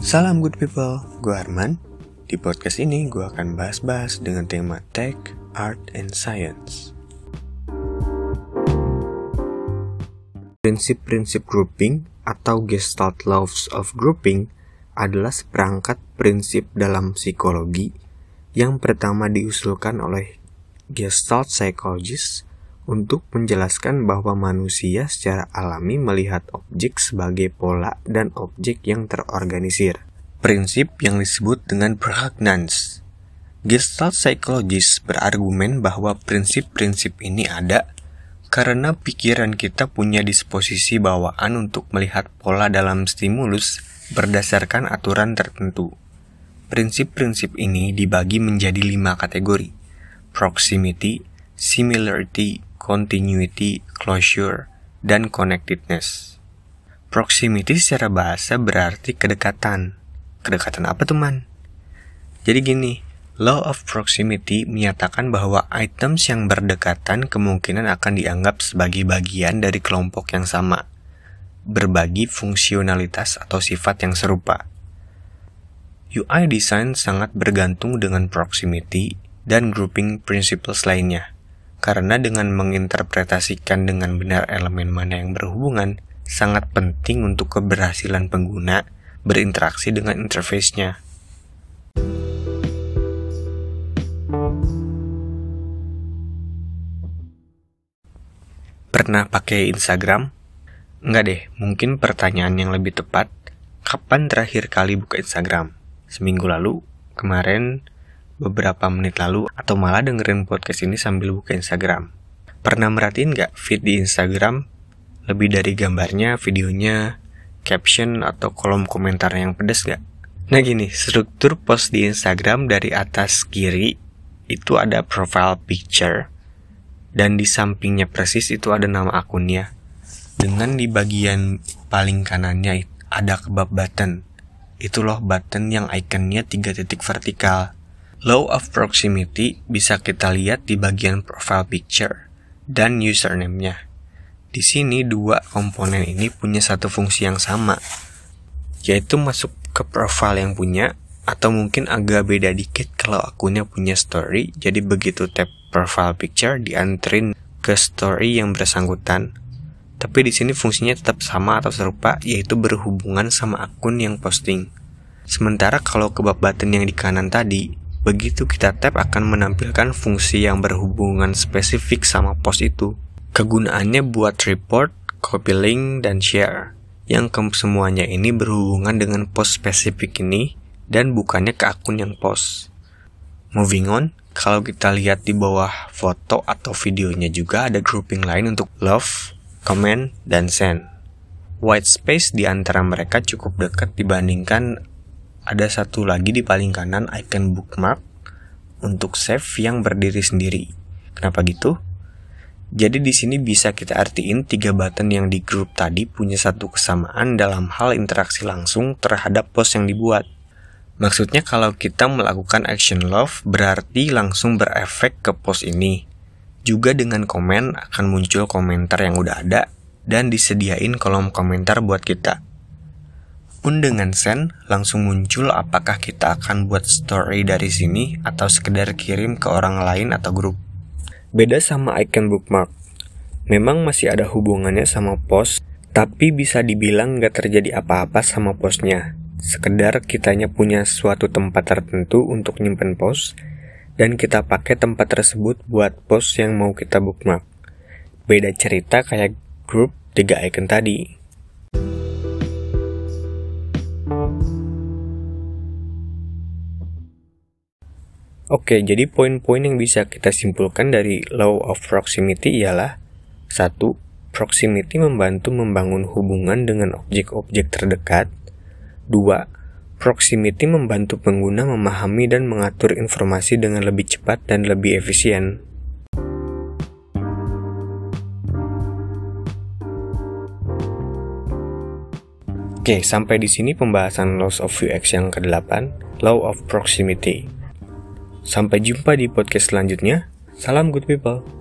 Salam good people, gue Arman. Di podcast ini gue akan bahas-bahas dengan tema tech, art, and science. Prinsip-prinsip grouping atau Gestalt Laws of Grouping adalah seperangkat prinsip dalam psikologi yang pertama diusulkan oleh Gestalt psychologist untuk menjelaskan bahwa manusia secara alami melihat objek sebagai pola dan objek yang terorganisir. Prinsip yang disebut dengan pregnance. Gestalt psychologist berargumen bahwa prinsip-prinsip ini ada karena pikiran kita punya disposisi bawaan untuk melihat pola dalam stimulus berdasarkan aturan tertentu. Prinsip-prinsip ini dibagi menjadi lima kategori. Proximity, similarity, continuity, closure, dan connectedness. Proximity secara bahasa berarti kedekatan. Kedekatan apa teman? Jadi gini, Law of Proximity menyatakan bahwa items yang berdekatan kemungkinan akan dianggap sebagai bagian dari kelompok yang sama, berbagi fungsionalitas atau sifat yang serupa. UI design sangat bergantung dengan proximity dan grouping principles lainnya. Karena dengan menginterpretasikan dengan benar elemen mana yang berhubungan, sangat penting untuk keberhasilan pengguna berinteraksi dengan interface-nya. Pernah pakai Instagram? Enggak deh, mungkin pertanyaan yang lebih tepat, kapan terakhir kali buka Instagram? Seminggu lalu? Kemarin? Beberapa menit lalu atau malah dengerin podcast ini sambil buka Instagram. Pernah merhatiin nggak feed di Instagram? Lebih dari gambarnya, videonya, caption, atau kolom komentar yang pedas nggak? Nah gini, struktur post di Instagram dari atas kiri itu ada profile picture dan di sampingnya persis itu ada nama akunnya. Dengan di bagian paling kanannya ada kebab button. Itu loh button yang ikonnya tiga titik vertikal. Law of proximity bisa kita lihat di bagian profile picture dan username-nya. Di sini dua komponen ini punya satu fungsi yang sama, yaitu masuk ke profile yang punya atau mungkin agak beda dikit kalau akunnya punya story. Jadi begitu tap profile picture diantrin ke story yang bersangkutan. Tapi di sini fungsinya tetap sama atau serupa, yaitu berhubungan sama akun yang posting. Sementara kalau kebab button yang di kanan tadi, Begitu kita tap akan menampilkan fungsi yang berhubungan spesifik sama post itu. Kegunaannya buat report, copy link, dan share. Yang ke semuanya ini berhubungan dengan post spesifik ini dan bukannya ke akun yang post. Moving on, kalau kita lihat di bawah foto atau videonya juga ada grouping lain untuk love, comment, dan send. White space di antara mereka cukup dekat dibandingkan ada satu lagi di paling kanan icon bookmark untuk save yang berdiri sendiri. Kenapa gitu? Jadi di sini bisa kita artiin tiga button yang di grup tadi punya satu kesamaan dalam hal interaksi langsung terhadap post yang dibuat. Maksudnya kalau kita melakukan action love berarti langsung berefek ke post ini. Juga dengan komen akan muncul komentar yang udah ada dan disediain kolom komentar buat kita pun dengan send langsung muncul apakah kita akan buat story dari sini atau sekedar kirim ke orang lain atau grup. Beda sama icon bookmark. Memang masih ada hubungannya sama post, tapi bisa dibilang gak terjadi apa-apa sama postnya. Sekedar kitanya punya suatu tempat tertentu untuk nyimpen post, dan kita pakai tempat tersebut buat post yang mau kita bookmark. Beda cerita kayak grup tiga icon tadi. Oke, jadi poin-poin yang bisa kita simpulkan dari law of proximity ialah satu, Proximity membantu membangun hubungan dengan objek-objek terdekat. Dua, Proximity membantu pengguna memahami dan mengatur informasi dengan lebih cepat dan lebih efisien. Oke, sampai di sini pembahasan Laws of UX yang ke-8, Law of Proximity. Sampai jumpa di podcast selanjutnya. Salam good people.